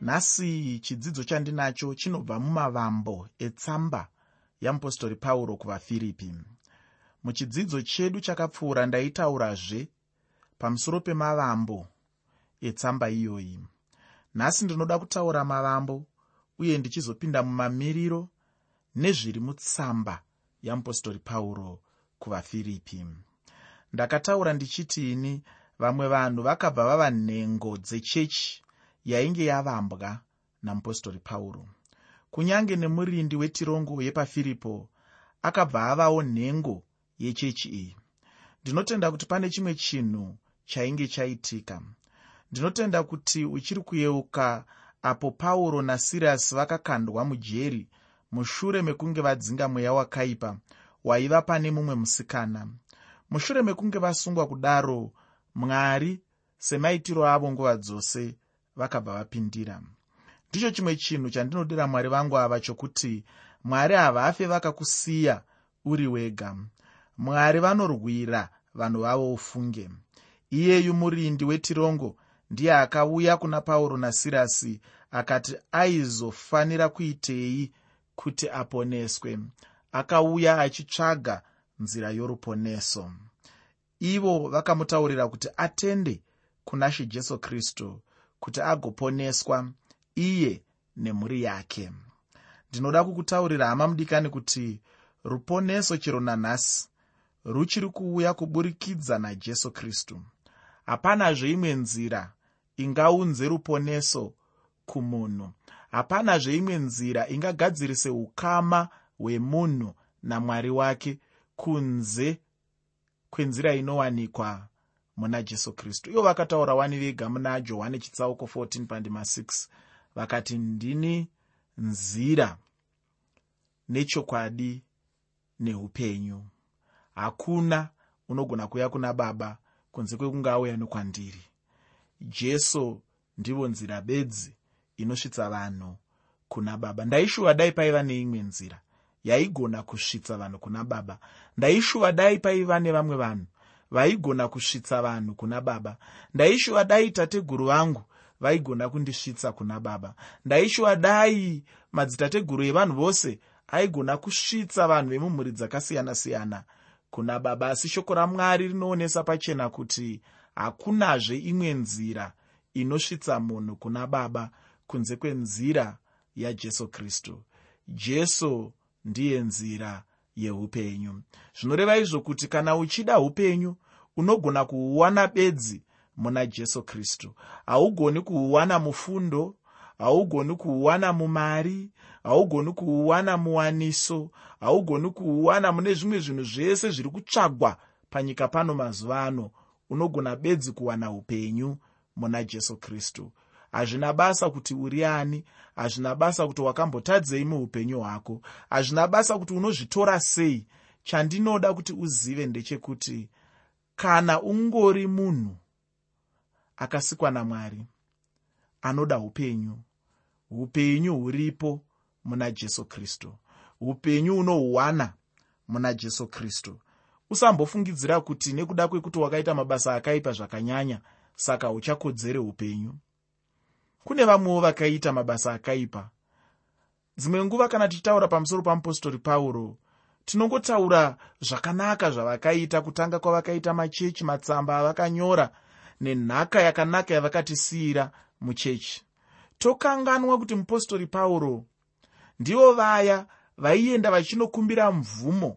nhasi chidzidzo chandinacho chinobva mumavambo etsamba yamupostori pauro kuvafiripi. Muchidzidzo chedu chakapfuura ndaitaurazve pamusoro pemavambo etsamba iyoyi. Nhasi ndinoda kutaura mavambo uye ndichizopinda mumamiriro nezviri mutsamba yamupostori pauro kuvafiripi. Ndakataura ndichitiini vamwe vanhu vakabva vava nhengo dzechechi yainge yavambwa namupostori pauro. Kunyange nemurindi wetirongo yepafiripo akabva avawo nhengo yechechi iyi. Ndinotenda kuti pane chimwe chinhu chainge chaitika. Ndinotenda kuti uchiri kuyeuka apo pauro nasirasi vakakandwa mujeri mushure mekunge vadzinga mweya wakaipa waiva pane mumwe musikana. Mushure mekunge vasungwa kudaro mwari semaitiro avo nguva dzose vakabva vapindira. Ndicho chimwe chinhu chandinodira mwari vangu ava chokuti mwari havafe vakakusiya uri wega. Mwari vanorwira vanhu vavo ufunge. Iyeyu murindi wetirongo ndiye akauya kuna pauro nasirasi akati aizofanira kuitei kuti aponeswe? Akauya achitsvaga nzira yoruponeso. Ivo vakamutaurira kuti atende kuna she jesu kristu kuti agoponeswa iye nemhuri yake. Ndinoda kukutaurira hama mudikani kuti ruponeso chero nanhasi ruchiri kuuya kuburikidza najesu kristu. Hapanazve imwe nzira ingaunze ruponeso kumunhu. Hapanazve imwe nzira ingagadzirise ukama hwemunhu namwari wake kunze kwenzira inowanikwa muna jesu kristu. Ivo vakataura wani vega muna johani chitsauko 14 pandima 6 vakati ndini nzira nechokwadi neupenyu. Hakuna unogona kuuya kuna baba kunze kwekunge auya nokwandiri. Jesu ndivo nzira bedzi inosvitsa vanhu kuna baba. Ndaishuva dai paiva neimwe nzira yaigona kusvitsa vanhu kuna baba. Ndaishuva dai paiva nevamwe vanhu vaigona kusvitsa vanhu kuna baba. Ndaishuva dai tateguru vangu vaigona kundisvitsa kuna baba. Ndaishuva dai madzitateguru evanhu vose aigona kusvitsa vanhu vemumhuri dzakasiyana-siyana kuna baba. Asi shoko ramwari rinoonesa pachena kuti hakunazve imwe nzira inosvitsa munhu kuna baba kunze kwenzira yajesu kristu. Jesu ndiye nzira yeupenyu zvinoreva izvo kuti kana uchida upenyu unogona kuhuwana bedzi muna jesu kristu. Haugoni kuhuwana mufundo haugoni kuhuwana mumari haugoni kuhuwana muwaniso haugoni kuhuwana mune zvimwe zvinhu zvese zviri kutsvagwa panyika pano mazuva ano. Unogona bedzi kuwana upenyu muna jesu kristu hazvina basa kuti uri ani hazvina basa kuti wakambotadzei muupenyu hwako hazvina basa kuti unozvitora sei. Chandinoda kuti uzive ndechekuti kana ungori munhu akasikwa namwari anoda upenyu. Upenyu huripo muna jesu kristu. Upenyu unohwana muna jesu kristu. Usambofungidzira kuti nekuda kwekuti wakaita mabasa akaipa zvakanyanya saka uchakodzere upenyu kune vamwewo vakaita mabasa akaipa. Dzimwe nguva kana tichitaura pamusoro pamupostori pauro tinongotaura zvakanaka zvavakaita kutanga kwavakaita machechi matsamba avakanyora nenhaka yakanaka yavakatisiyira muchechi. Tokanganwa kuti mupostori pauro ndivo vaya vaienda vachinokumbira mvumo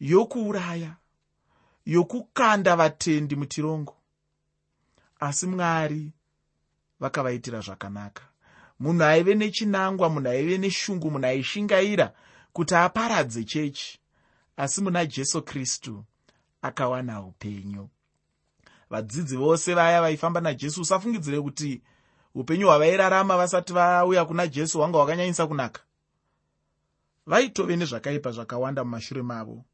yokuuraya yokukanda vatendi mutirongo asi mwari vakavaitira zvakanaka. Munhu aive nechinangwa munhu aive neshungu munhu aishingaira kuti aparadze chechi asi muna jesu kristu akawana upenyu. Vadzidzi vose vaya vaifamba najesu usafungidzire kuti upenyu hwavairarama vasati vauya kuna jesu hwanga hwakanyanyisa kunaka. Vaitove nezvakaipa zvakawanda mumashure mavo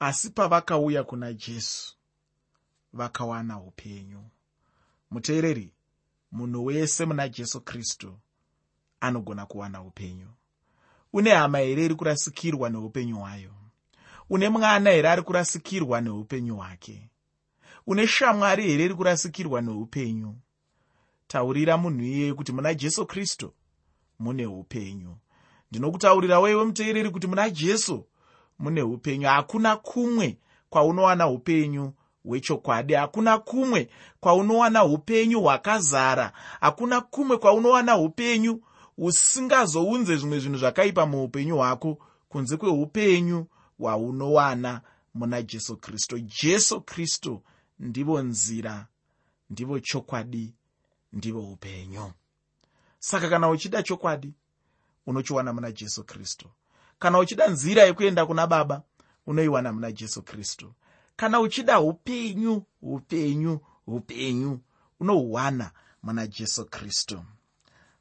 asi pavakauya kuna jesu vakawana upenyu. Muteereri munhu wese muna jesu kristu anogona kuwana upenyu. Une hama here iri kurasikirwa neupenyu hwayo? Une mwana here ari kurasikirwa neupenyu hwake? Une shamwari here iri kurasikirwa neupenyu taurira munhu iyeye kuti muna jesu kristu mune upenyu. Ndinokutaurira weiwe muteereri kuti muna jesu mune upenyu. Hakuna kumwe kwaunowana upenyu hwechokwadi hakuna kumwe kwaunowana upenyu hwakazara. Hakuna kumwe kwaunowana upenyu usingazounze zvimwe zvinhu zvakaipa muupenyu hwako kunze kweupenyu hwaunowana muna jesu kristu jesu kristu ndivo nzira ndivo chokwadi ndivo upenyu. Saka kana uchida chokwadi unochiwana muna jesu kristu kana uchida nzira yekuenda kuna baba unoiwana muna jesu kristu kana uchida upenyu upenyu upenyu unohwana muna jesu kristu.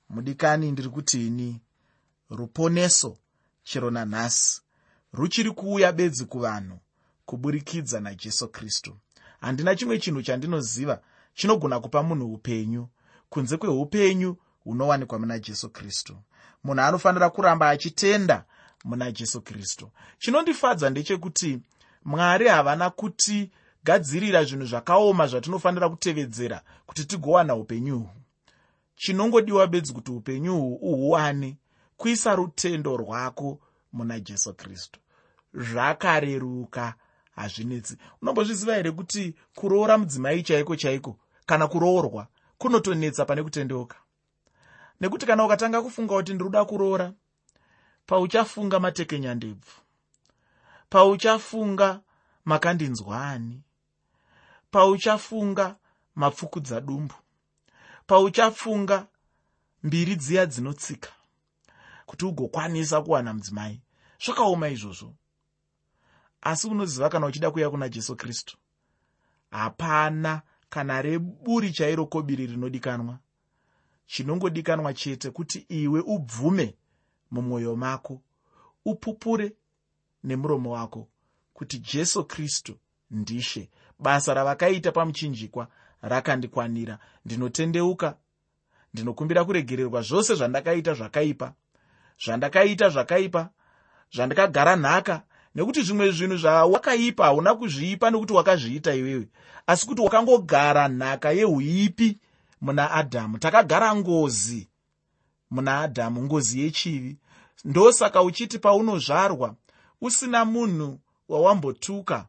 Mudikani ndiri kutini ruponeso chero nanhasi ruchiri kuuya bedzi kuvanhu kuburikidza najesu kristu. Handina chimwe chinhu chandinoziva chinogona kupa munhu upenyu kunze kweupenyu hunowanikwa muna jesu kristu. Munhu anofanira kuramba achitenda muna jesu kristu. Chinondifadza ndechekuti mwari havana kutigadzirira zvinhu zvakaoma zvatinofanira kutevedzera kuti tigowana upenyuhwu chinongodiwa bedzi kuti upenyuhwu uhuwane kuisa rutendo rwako muna jesu kristu. Zvakareruka hazvinetsi. Unombozviziva here kuti kuroora mudzimai chaiko chaiko kana kuroorwa kunotonetsa pane kutendeuka? Nekuti kana ukatanga kufunga kuti ndiri kuroora pauchafunga matekenyandebvu pauchafunga makandinzwani pauchafunga mapfukudza dumbu pauchafunga mbiri dziya dzinotsika kuti ugokwanisa kuwana mudzimai. Zvakaoma izvozvo. Asi unoziva kana uchida kuuya kuna jesu kristu? Hapana kana reburi chairo kobiri rinodikanwa chinongodikanwa chete kuti iwe ubvume mumwoyo mako upupure nemuromo wako kuti jesu kristu ndishe. Basa ravakaita pamuchinjikwa rakandikwanira. Ndinotendeuka ndinokumbira kuregererwa zvose zvandakaita zvakaipa. Zvandakaita zvakaipa zvandakagara nhaka nekuti zvimwe zvinhu zvawakaipa hauna kuzviipa nekuti wakazviita iwewe. Asi kuti wakangogara nhaka yeuipi muna adhamu takagara ngozi muna adhamu ngozi yechivi. Ndosaka uchiti paunozvarwa usina munhu wawambotuka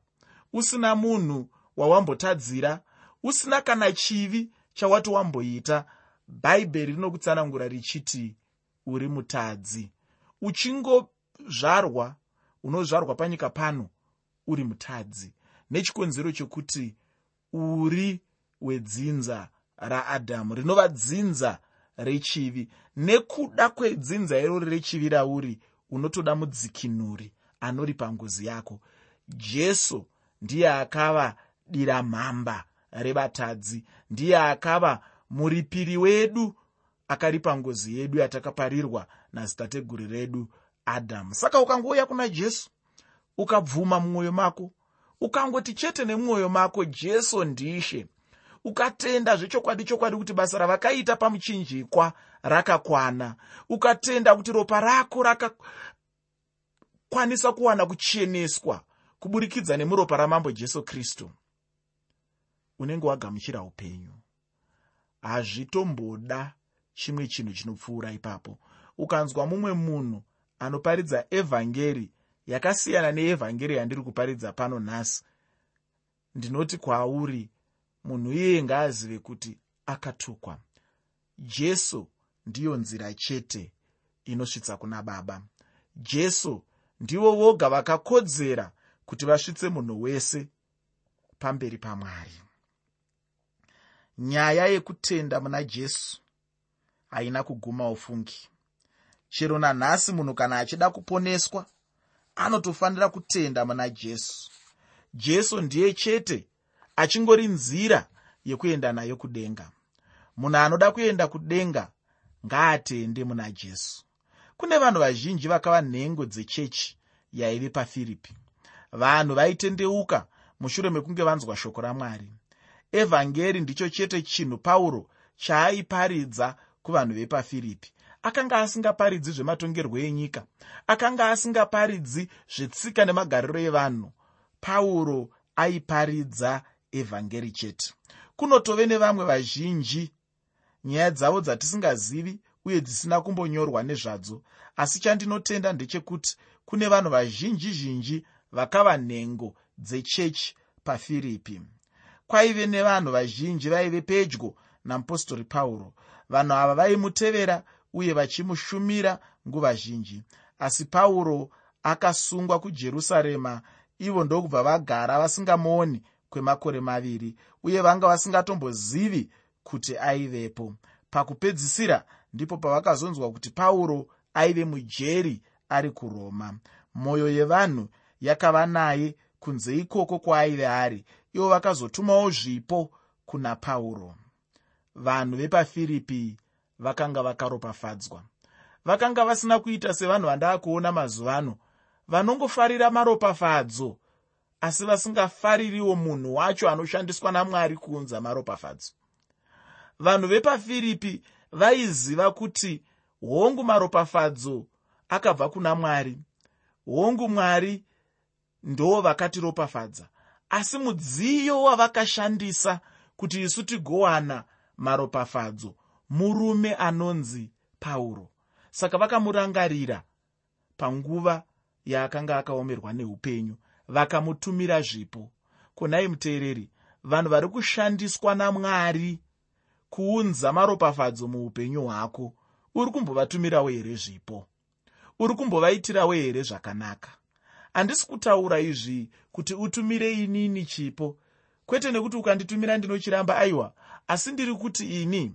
usina munhu wawambotadzira usina kana chivi chawati wamboita bhaibheri rinokutsanangura richiti uri mutadzi. Uchingozvarwa unozvarwa panyika pano uri mutadzi. Nechikonzero chokuti uri wedzinza raadhamu. Rinova dzinza rechivi. Nekuda kwedzinza irori rechivi rauri unotoda mudzikinuri anori pangozi yako. Jesu ndiye akava dira mhamba revatadzi ndiye akava muripiri wedu akaripa ngozi yedu yatakaparirwa nazitateguri redu adhamu. Saka ukangouya kuna jesu ukabvuma mumwoyo mako ukangoti chete nemwoyo mako jesu ndishe ukatenda zvechokwadi chokwadi kuti basa ravakaita pamuchinjikwa rakakwana ukatenda kuti ropa rako rakakwanisa kuwana kucheneswa kuburikidza nemuropa ramambo jesu kristu. Unenge wagamuchira upenyu. Hazvitomboda chimwe chinhu chinopfuura ipapo. Ukanzwa mumwe munhu anoparidza evhangeri yakasiyana neevhangeri yandiri kuparidza pano nhasi ndinoti kwauri munhu iyeye ngaazive kuti akatukwa. Jesu ndiyo nzira chete inosvitsa kuna baba. Jesu ndivo voga vakakodzera kuti vasvitse munhu wese pamberi pamwari. Nyaya yekutenda muna jesu haina kuguma ufungi. Chero nanhasi munhu kana achida kuponeswa anotofanira kutenda muna jesu. Jesu ndiye chete achingori nzira yekuenda nayo kudenga. Munhu anoda kuenda kudenga ngaatende muna jesu kune vanhu vazhinji vakava nhengo dzechechi yaive pafiripi vanhu vaitendeuka mushure mekunge vanzwa shoko ramwari. Evhangeri ndicho chete chinhu pauro chaaiparidza kuvanhu vepafiripi akanga asingaparidzi zvematongerwo enyika akanga asingaparidzi zvetsika nemagariro evanhu. Pauro aiparidza evhangeri chete. Kunotove nevamwe vazhinji nyaya dzavo dzatisingazivi uye dzisina kumbonyorwa nezvadzo. Asi chandinotenda ndechekuti kune vanhu vazhinji zhinji vakava nhengo dzechechi pafiripi. Kwaive nevanhu vazhinji vaive pedyo namupostori pauro. Vanhu ava vaimutevera uye vachimushumira nguva zhinji. Asi pauro akasungwa kujerusarema ivo ndokubva vagara vasingamuoni kwemakore maviri uye vanga vasingatombozivi kuti aivepo. Pakupedzisira ndipo pavakazonzwa kuti pauro aive mujeri ari kuroma. Mwoyo yevanhu yakava naye kunze ikoko kwaaive ari ivo vakazotumawo zvipo kuna pauro. Vanhu vepafiripi vakanga vakaropafadzwa. Vakanga vasina kuita sevanhu vandaa kuona mazuva ano vanongofarira maropafadzo asi vasingafaririwo munhu wacho anoshandiswa namwari kuunza maropafadzo. Vanhu vepafiripi vaiziva kuti hongu maropafadzo akabva kuna mwari. Hongu mwari ndo vakatiropafadza asi mudziyo wavakashandisa kuti isu tigowana maropafadzo murume anonzi pauro. Saka vakamurangarira panguva yaakanga akaomerwa neupenyu vakamutumira zvipo. Kunai muteereri vanhu vari kushandiswa namwari kuunza maropafadzo muupenyu hwako uri kumbovatumirawo here zvipo? Uri kumbovaitirawo here zvakanaka? Handisi kutaura izvi kuti utumire inini chipo. Kwete nekuti ukanditumira ndinochiramba aiwa asi ndiri kuti ini?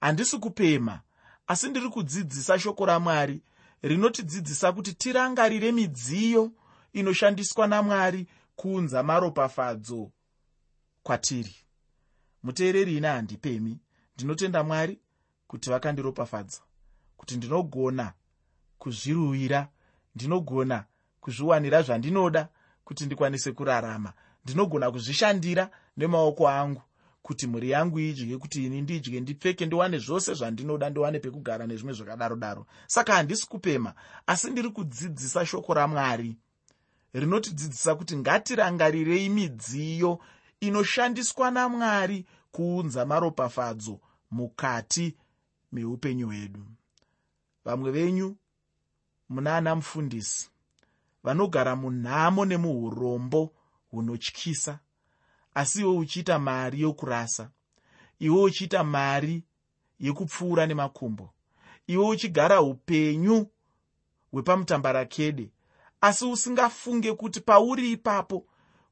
Handisi kupema asi ndiri kudzidzisa shoko ramwari rinotidzidzisa kuti tirangarire midziyo inoshandiswa namwari kuunza maropafadzo kwatiri muteereri ina handipemi. Ndinotenda mwari kuti vakandiropafadza kuti ndinogona kuzviruvira ndinogona kuzviwanira zvandinoda kuti ndikwanise kurarama. Ndinogona kuzvishandira nemaoko angu kuti mhuri yangu idye kuti ini ndidye ndipfeke ndiwane zvose zvandinoda ndiwane pekugara nezvimwe zvakadaro daro saka handisi kupema asi ndiri kudzidzisa shoko ramwari rinotidzidzisa kuti ngatirangarirei midziyo inoshandiswa namwari kuunza maropafadzo mukati meupenyu hwedu. Vamwe venyu muna ana mufundisi vanogara munhamo nemuurombo hunotyisa asi iwe uchiita mari yokurasa iwe uchiita mari yekupfuura nemakumbo iwe uchigara upenyu hwepamutambarakede asi usingafunge kuti pauri ipapo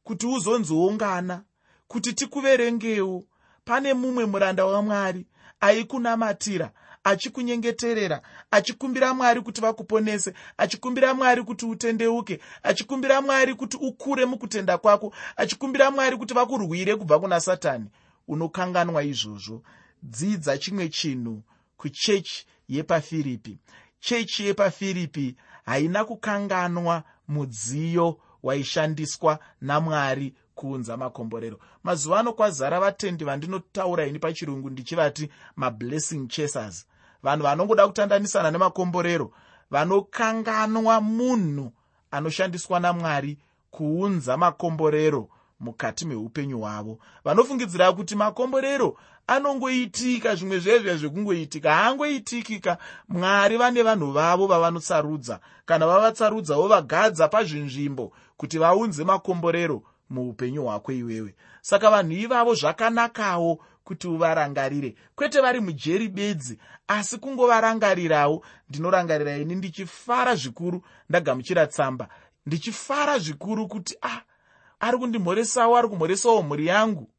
kuti uzonziungana kuti tikuverengewo pane mumwe muranda wamwari aikunamatira achikunyengeterera achikumbira mwari kuti vakuponese achikumbira mwari kuti utendeuke achikumbira mwari kuti ukure mukutenda kwako achikumbira mwari kuti vakurwire kubva kuna satani. Unokanganwa izvozvo. Dzidza chimwe chinhu kuchechi yepafiripi. Chechi yepafiripi haina kukanganwa mudziyo waishandiswa namwari kuunza makomborero. Mazuva ano kwazara vatendi vandinotaura ini pachirungu ndichivati mablessing chasers. Vanhu vanongoda kutandanisana nemakomborero vanokanganwa munhu anoshandiswa namwari kuunza makomborero mukati meupenyu hwavo. Vanofungidzira kuti makomborero anongoitika zvimwe zvezve zvekungoitika haangoitikika. Mwari vane vanhu vavo vavanosarudza. Kana vavatsarudza vovagadza pazvinzvimbo kuti vaunze makomborero muupenyu hwako iwewe. Saka vanhu ivavo zvakanakawo kuti uvarangarire. Kwete vari mujeri bedzi asi kungovarangarirawo. Ndinorangarira ini ndichifara zvikuru ndagamuchira tsamba. Ndichifara zvikuru kuti ah ari kundimhoresawo ari kumhoresawo mhuri yangu.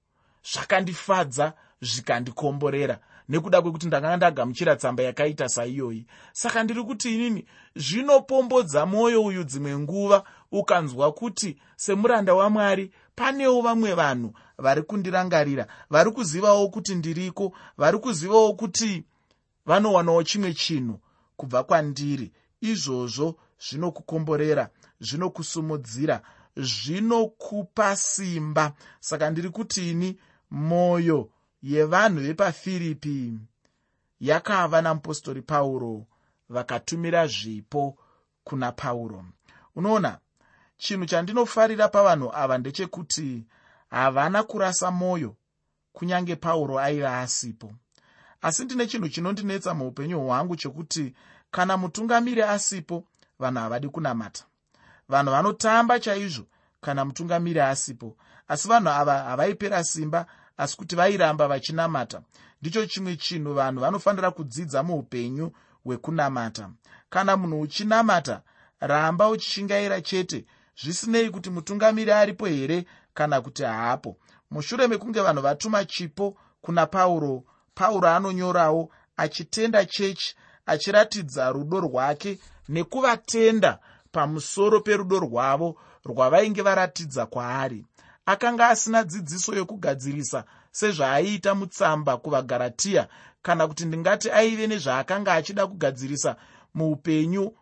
Zvakandifadza zvikandikomborera. Nekuda kwekuti ndakanga ndagamuchira tsamba yakaita saiyoyi. Saka ndiri kuti inini zvinopombodza mwoyo uyu dzimwe nguva ukanzwa kuti semuranda wamwari panewo vamwe vanhu vari kundirangarira vari kuzivawo kuti ndiriko vari kuzivawo kuti vanowanawo chimwe chinhu kubva kwandiri. Izvozvo zvinokukomborera zvinokusumudzira zvinokupa simba. Saka ndiri kuti ini mwoyo yevanhu vepafiripi yakava namupostori pauro vakatumira zvipo kuna pauro. Unoona chinhu chandinofarira pavanhu ava ndechekuti havana kurasa mwoyo kunyange pauro aiva asipo. Asi ndine chinhu chinondinetsa muupenyu hwangu chekuti kana mutungamiri asipo vanhu havadi kunamata. Vanhu vanotamba chaizvo kana mutungamiri asipo. Asi vanhu ava havaipera simba asi kuti vairamba vachinamata. Ndicho chimwe chinhu vanhu vanofanira kudzidza muupenyu hwekunamata. Kana munhu uchinamata ramba uchishingaira chete zvisinei kuti mutungamiri aripo here kana kuti haapo? Mushure mekunge vanhu vatuma chipo kuna pauro pauro anonyorawo achitenda chechi achiratidza rudo rwake nekuvatenda pamusoro perudo rwavo rwavainge varatidza kwaari. Akanga asina dzidziso yokugadzirisa sezvaaiita mutsamba kuvagaratiya kana kuti ndingati aive nezvaakanga achida kugadzirisa muupenyu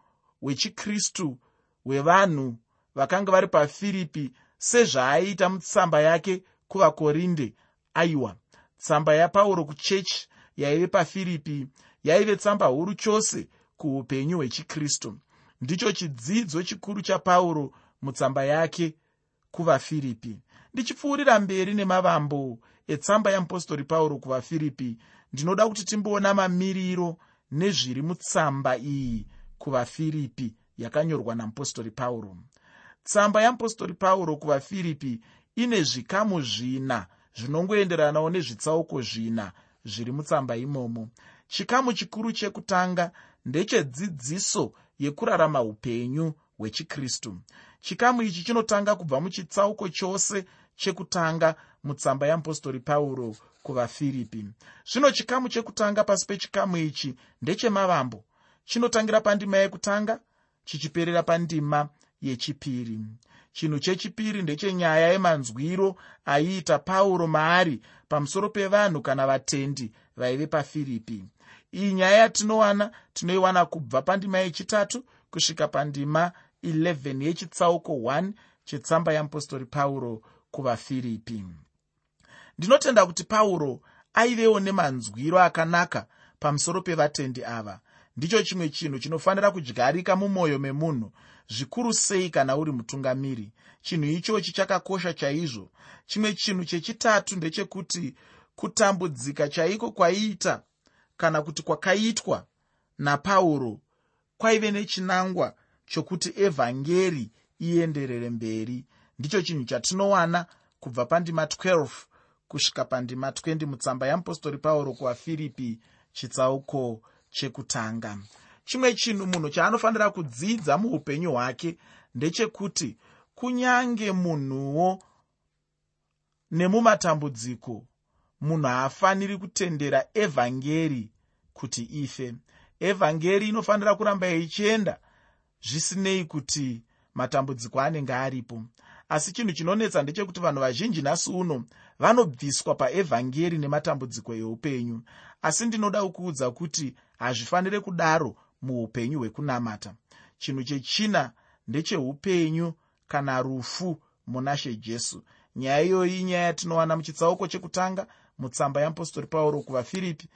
hwechikristu hwevanhu vakanga vari pafiripi sezvaaiita mutsamba yake kuvakorinde aiwa tsamba yapauro kuchechi yaive pafiripi yaive tsamba huru chose kuupenyu hwechikristu. Ndicho chidzidzo chikuru chapauro mutsamba yake kuvafiripi ndichipfuurira mberi nemavambo etsamba yeapostori pauro kuvafiripi ndinoda kuti timboona mamiriro nezviri mutsamba iyi kuvafiripi yakanyorwa namupostori pauro tsamba yeapostori pauro kuvafiripi ine zvikamu zvina zvinongoenderanawo nezvitsauko zvina zviri mutsamba imomo. Chikamu chikuru chekutanga ndechedzidziso yekurarama upenyu hwechikristu. Chikamu ichi chinotanga kubva muchitsauko chose chekutanga mutsamba yeapostori pauro kuvafiripi zvino chikamu chekutanga pasi pechikamu ichi ndechemavambo. Chinotangira pandima yekutanga chichiperera pandima yechipiri. Chinhu chechipiri ndechenyaya yemanzwiro aiita pauro maari pamusoro pevanhu kana vatendi vaive pafiripi. Iyi nyaya yatinowana tinoiwana kubva pandima yechitatu kusvika pandima 11 yechitsauko 1 chetsamba yeapostori pauro kuvafiripi. Ndinotenda kuti pauro aivewo nemanzwiro akanaka pamusoro pevatendi ava ndicho chimwe chinhu chinofanira kudyarika mumwoyo memunhu zvikuru sei kana uri mutungamiri. Chinhu ichochi chakakosha chaizvo. Chimwe chinhu chechitatu ndechekuti kutambudzika chaiko kwaiita kana kuti kwakaitwa napauro kwaive nechinangwa chokuti evhangeri ienderere mberi. Ndicho chinhu chatinowana kubva pandima 12 kusvika pandima 20 mutsamba yeapostori pauro kuvafiripi chitsauko chekutanga. Chimwe chinhu munhu chaanofanira kudzidza muupenyu hwake ndechekuti kunyange munhuwo nemumatambudziko munhu haafaniri kutendera evhangeri kuti ife. Evhangeri inofanira kuramba ichienda zvisinei kuti matambudziko anenge aripo. Asi chinhu chinonetsa ndechekuti vanhu vazhinji nhasi uno vanobviswa paevhangeri nematambudziko eupenyu. Asi ndinoda kukuudza kuti hazvifaniri kudaro muupenyu hwekunamata. Chinhu chechina ndecheupenyu kana rufu muna she jesu. Nyaya iyoyi inyaya yatinowana muchitsauko chekutanga mutsamba yeapostori pauro kuvafiripi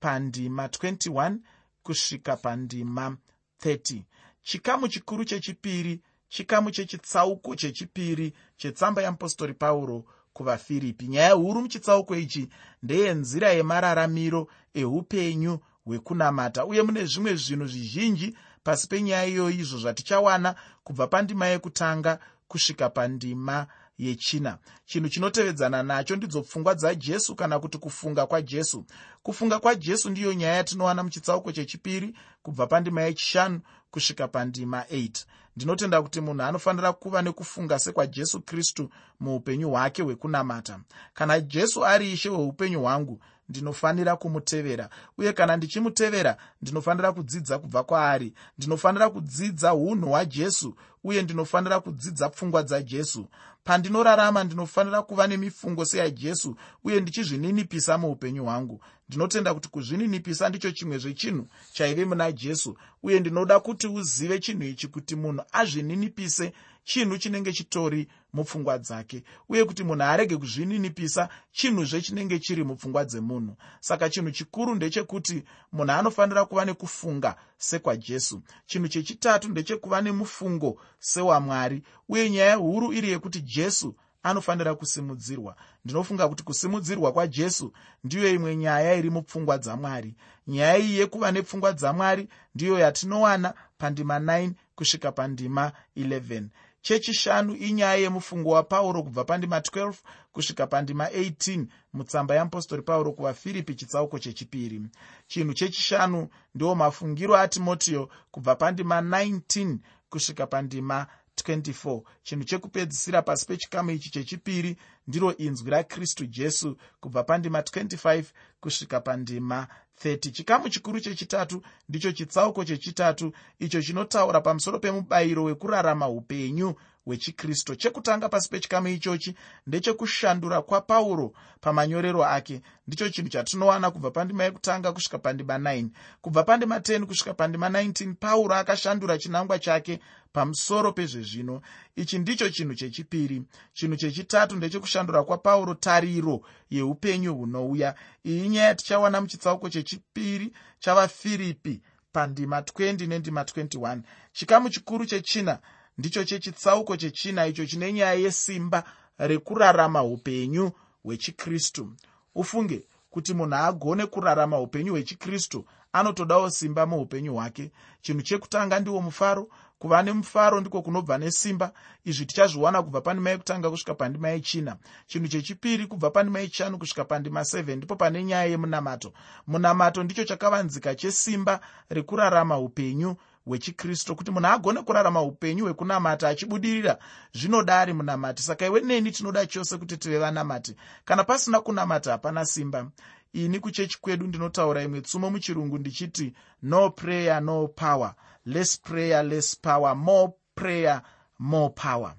pandima 21 kusvika pandima 30 chikamu chikuru chechipiri chikamu chechitsauko chechipiri chetsamba yeapostori pauro kuvafiripi. Nyaya huru muchitsauko ichi ndeyenzira yemararamiro eupenyu hwekunamata uye mune zvimwe zvinhu zvizhinji pasi penyaya iyoyi izvo zvatichawana kubva pandima yekutanga kusvika pandima yechina. Chinhu chinotevedzana nacho ndidzo pfungwa dzajesu kana kuti kufunga kwajesu kufunga kwajesu ndiyo nyaya yatinowana muchitsauko chechipiri kubva pandima yechishanu kusvika pandima 8 ndinotenda kuti munhu anofanira kuva nekufunga sekwajesu kristu muupenyu hwake hwekunamata. Kana jesu ari ishe hweupenyu hwangu ndinofanira kumutevera. Uye kana ndichimutevera ndinofanira kudzidza kubva kwaari. Ndinofanira kudzidza unhu hwajesu uye ndinofanira kudzidza pfungwa dzajesu. Pandinorarama ndinofanira kuva nemifungo seyajesu uye ndichizvininipisa muupenyu hwangu. Ndinotenda kuti kuzvininipisa ndicho chimwe zvechinhu chaive muna jesu uye ndinoda kuti uzive chinhu ichi kuti munhu azvininipise chinhu chinenge chitori mupfungwa dzake uye kuti munhu arege kuzvininipisa chinhuzve chinenge chiri mupfungwa dzemunhu. Saka chinhu chikuru ndechekuti munhu anofanira kuva nekufunga sekwajesu chinhu chechitatu ndechekuva nemufungo sewamwari uye nyaya huru iri yekuti jesu anofanira kusimudzirwa. Ndinofunga kuti kusimudzirwa kwajesu ndiyo imwe nyaya iri mupfungwa dzamwari nyaya iyi yekuva nepfungwa dzamwari ndiyo yatinowana pandima 9 kusvika pandima 11 chechishanu inyaya yemufungo wapauro kubva pandima 12 kusvika pandima 18 mutsamba yeapostori pauro kuvafiripi chitsauko chechipiri. Chinhu chechishanu ndiwo mafungiro atimotiyo kubva pandima 19 kusvika pandima 24 chinhu chekupedzisira pasi pechikamu ichi chechipiri ndiro inzwi rakristu jesu kubva pandima 25 kusvika pandima 30 chikamu chikuru chechitatu ndicho chitsauko chechitatu icho chinotaura pamusoro pemubayiro wekurarama upenyu hwechikristu chekutanga pasi pechikamu ichochi ndechekushandura kwapauro pamanyorero ake. Ndicho chinhu chatinowana kubva pandima yekutanga kusvika pandima 9 kubva pandima 10 kusvika pandima 19 pauro akashandura chinangwa chake pamusoro pezvezvino. Ichi ndicho chinhu chechipiri. Chinhu chechitatu ndechekushandura kwapauro tariro yeupenyu hunouya. Iyi nyaya tichawana muchitsauko chechipiri chavafiripi pandima 20 nendima 21 chikamu chikuru chechina ndicho chechitsauko chechina icho chine nyaya yesimba rekurarama upenyu hwechikristu. Ufunge kuti munhu agone kurarama upenyu hwechikristu anotodawo simba muupenyu hwake. Chinhu chekutanga ndiwo mufaro. Kuva nemufaro ndiko kunobva nesimba. Izvi tichazviwana kubva pandima yekutanga kusvika pandima yechina chinhu chechipiri kubva pandima yechishanu kusvika pandima 7 ndipo pane nyaya yemunamato. Munamato ndicho chakavanzika chesimba rekurarama upenyu hwechikristu kuti munhu agone kurarama upenyu hwekunamata achibudirira zvinoda ari munamati. Saka iwe neni tinoda chose kuti tive vanamati. Kana pasina kunamata hapana simba. Ini kuchechi kwedu ndinotaura imwe tsumo muchirungu ndichiti no prayer no power. Less prayer less power more prayer more power.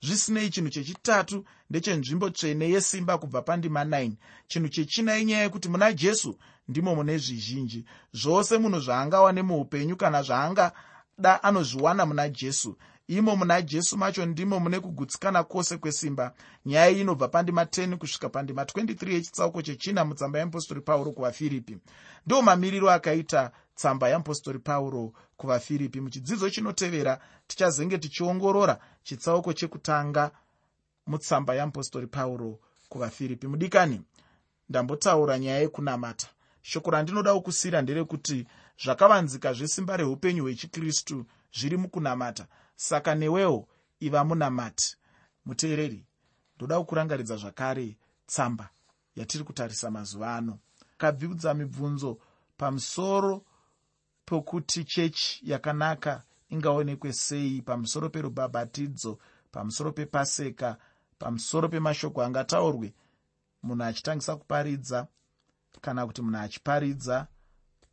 Zvisinei chinhu chechitatu ndechenzvimbo tsvene yesimba kubva pandima 9 chinhu chechina inyaya yekuti muna jesu ndimo mune zvizhinji. Zvose munhu zvaangawane muupenyu kana zvaangada anozviwana muna jesu. Imo muna jesu macho ndimo mune kugutsikana kwose kwesimba. Nyaya iyi inobva pandima 10 kusvika pandima 23 yechitsauko chechina mutsamba yeapostori pauro kuvafiripi ndo mamiriro akaita tsamba yeapostori pauro kuvafiripi muchidzidzo chinotevera tichazenge tichiongorora chitsauko chekutanga mutsamba yeapostori pauro kuvafiripi mudikani ndambotaura nyaya yekunamata shoko randinoda kukusiyira nderekuti zvakavanzika zvesimba reupenyu hwechikristu zviri mukunamata. Saka newewo iva munamati. Muteereri ndoda kukurangaridza zvakare tsamba yatiri kutarisa mazuva ano. Kabvibudza mibvunzo pamusoro pokuti chechi yakanaka ingaonekwe sei pamusoro perubhabhatidzo pamusoro pepaseka pamusoro pemashoko angataurwe. Munhu achitangisa kuparidza kana kuti munhu achiparidza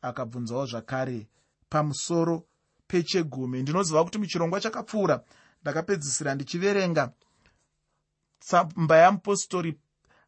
akabvunzawo zvakare pamusoro pechegumi ndinoziva kuti muchirongwa chakapfuura. Ndakapedzisira ndichiverenga tsamba yamupostori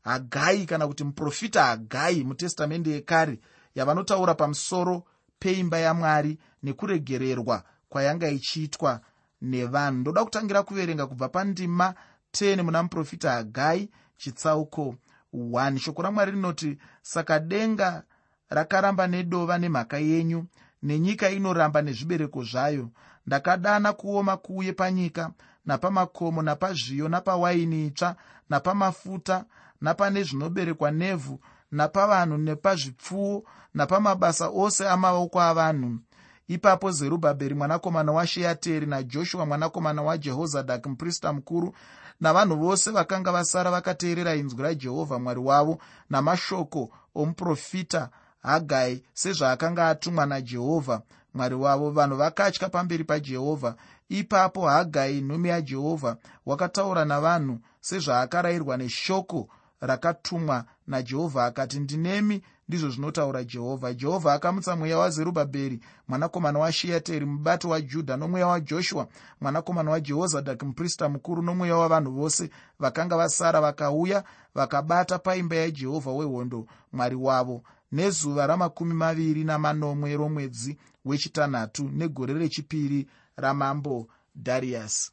hagai kana kuti muprofita hagai mutestamende yekare yavanotaura pamusoro peimba yamwari nekuregererwa kwayanga ichiitwa nevanhu. Ndoda kutangira kuverenga kubva pandima 10 muna muprofita hagai chitsauko 1 shoko ramwari rinoti saka denga rakaramba nedova nemhaka yenyu nenyika inoramba nezvibereko zvayo. Ndakadana kuoma kuuye panyika napamakomo napazviyo napawaini itsva napamafuta napane zvinoberekwa nevhu napavanhu nepazvipfuwo napamabasa ose amaoko avanhu. Ipapo zerubhabheri mwanakomana washeateri najoshua mwanakomana wajehozadhaki muprista mukuru navanhu vose vakanga vasara vakateerera inzwi rajehovha mwari wavo namashoko omuprofita hagai sezvaakanga atumwa najehovha mwari wavo. Vanhu vakatya pamberi pajehovha. Ipapo hagai nhume yajehovha wakataura navanhu sezvaakarayirwa neshoko rakatumwa najehovha akati ndinemi ndizvo zvinotaura jehovha. Jehovha akamutsa mweya wazerubhabheri mwanakomana washiateri mubati wajudha nomweya wajoshua mwanakomana wajehozadhaki muprista mukuru nomweya wavanhu vose vakanga vasara vakauya vakabata paimba yajehovha wehondo mwari wavo nezuva ramakumi maviri namanomwe romwedzi wechitanhatu negore rechipiri ramambo dhariasi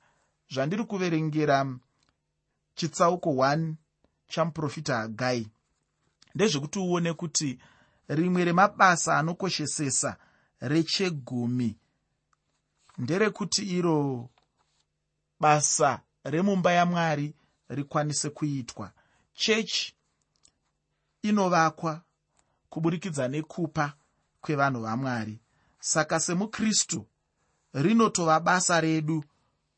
zvandiri kuverengera chitsauko 1 chamuprofita hagai ndezvekuti uone kuti rimwe remabasa anokoshesesa rechegumi nderekuti iro basa remumba yamwari rikwanise kuitwa. Chechi inovakwa kuburikidza nekupa kwevanhu vamwari. Saka semukristu rinotova basa redu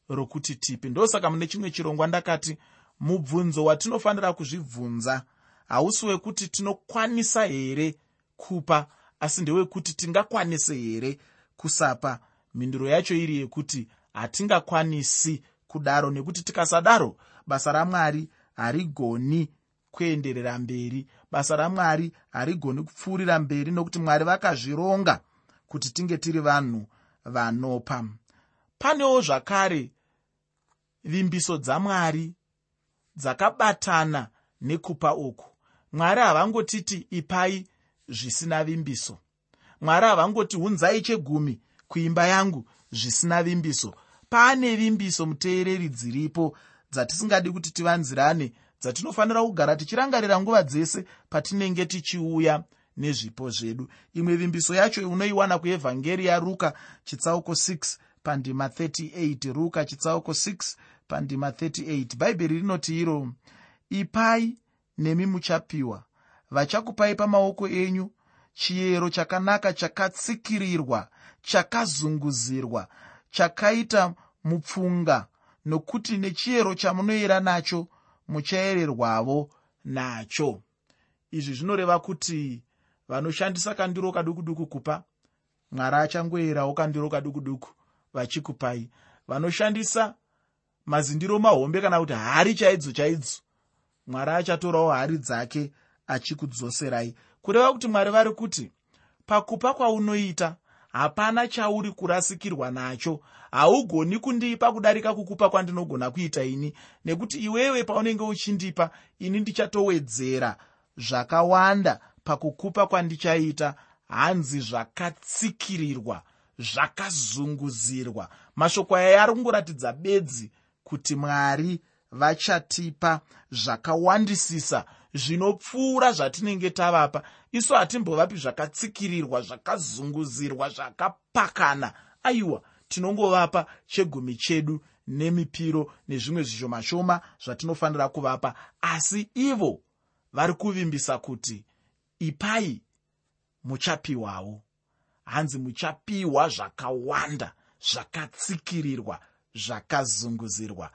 rokuti tipe. Ndosaka mune chimwe chirongwa ndakati mubvunzo watinofanira kuzvibvunza. Hausi wekuti tinokwanisa here kupa asi ndewekuti tingakwanise here kusapa. Mhinduro yacho iri yekuti hatingakwanisi kudaro nekuti tikasadaro basa ramwari harigoni kuenderera mberi. Basa ramwari harigoni kupfuurira mberi nokuti mwari vakazvironga kuti tinge tiri vanhu vanopa. Panewo zvakare vimbiso dzamwari dzakabatana nekupa uku. Mwari havangotiti ipai zvisina vimbiso. Mwari havangoti unzai chegumi kuimba yangu zvisina vimbiso. Paane vimbiso muteereri dziripo dzatisingadi kuti tivanzirane dzatinofanira kugara tichirangarira nguva dzese patinenge tichiuya nezvipo zvedu. Imwe vimbiso yacho unoiwana kuevhangeri yaruka chitsauko 6 pandima 38 ruka chitsauko 6 pandima 38 bhaibheri rinoti iro ipai nemi muchapiwa. Vachakupai pamaoko enyu. Chiyero chakanaka chakatsikirirwa chakazunguzirwa chakaita mupfunga nokuti nechiyero chamunoyera nacho muchayererwavo nacho. Izvi zvinoreva kuti vanoshandisa kandiro kaduku duku kupa. Mwari achangoyerawo kandiro kaduku duku vachikupai. Vanoshandisa mazindiro mahombe kana kuti hari chaidzo chaidzo mwari achatorawo hari dzake achikudzoserai. Kureva kuti mwari vari kuti pakupa kwaunoita hapana chauri kurasikirwa nacho. Haugoni kundipa kudarika kukupa kwandinogona kuita ini. Nekuti iwewe paunenge uchindipa ini ndichatowedzera zvakawanda pakukupa kwandichaita. Hanzi zvakatsikirirwa zvakazunguzirwa. Mashoko aya ari kungoratidza bedzi kuti mwari vachatipa zvakawandisisa zvinopfuura zvatinenge tavapa. Isu hatimbovapi zvakatsikirirwa zvakazunguzirwa zvakapakana. Aiwa tinongovapa chegumi chedu nemipiro nezvimwe zvishoma shoma zvatinofanira kuvapa. Asi ivo vari kuvimbisa kuti ipai muchapiwawo. Hanzi muchapiwa zvakawanda zvakatsikirirwa zvakazunguzirwa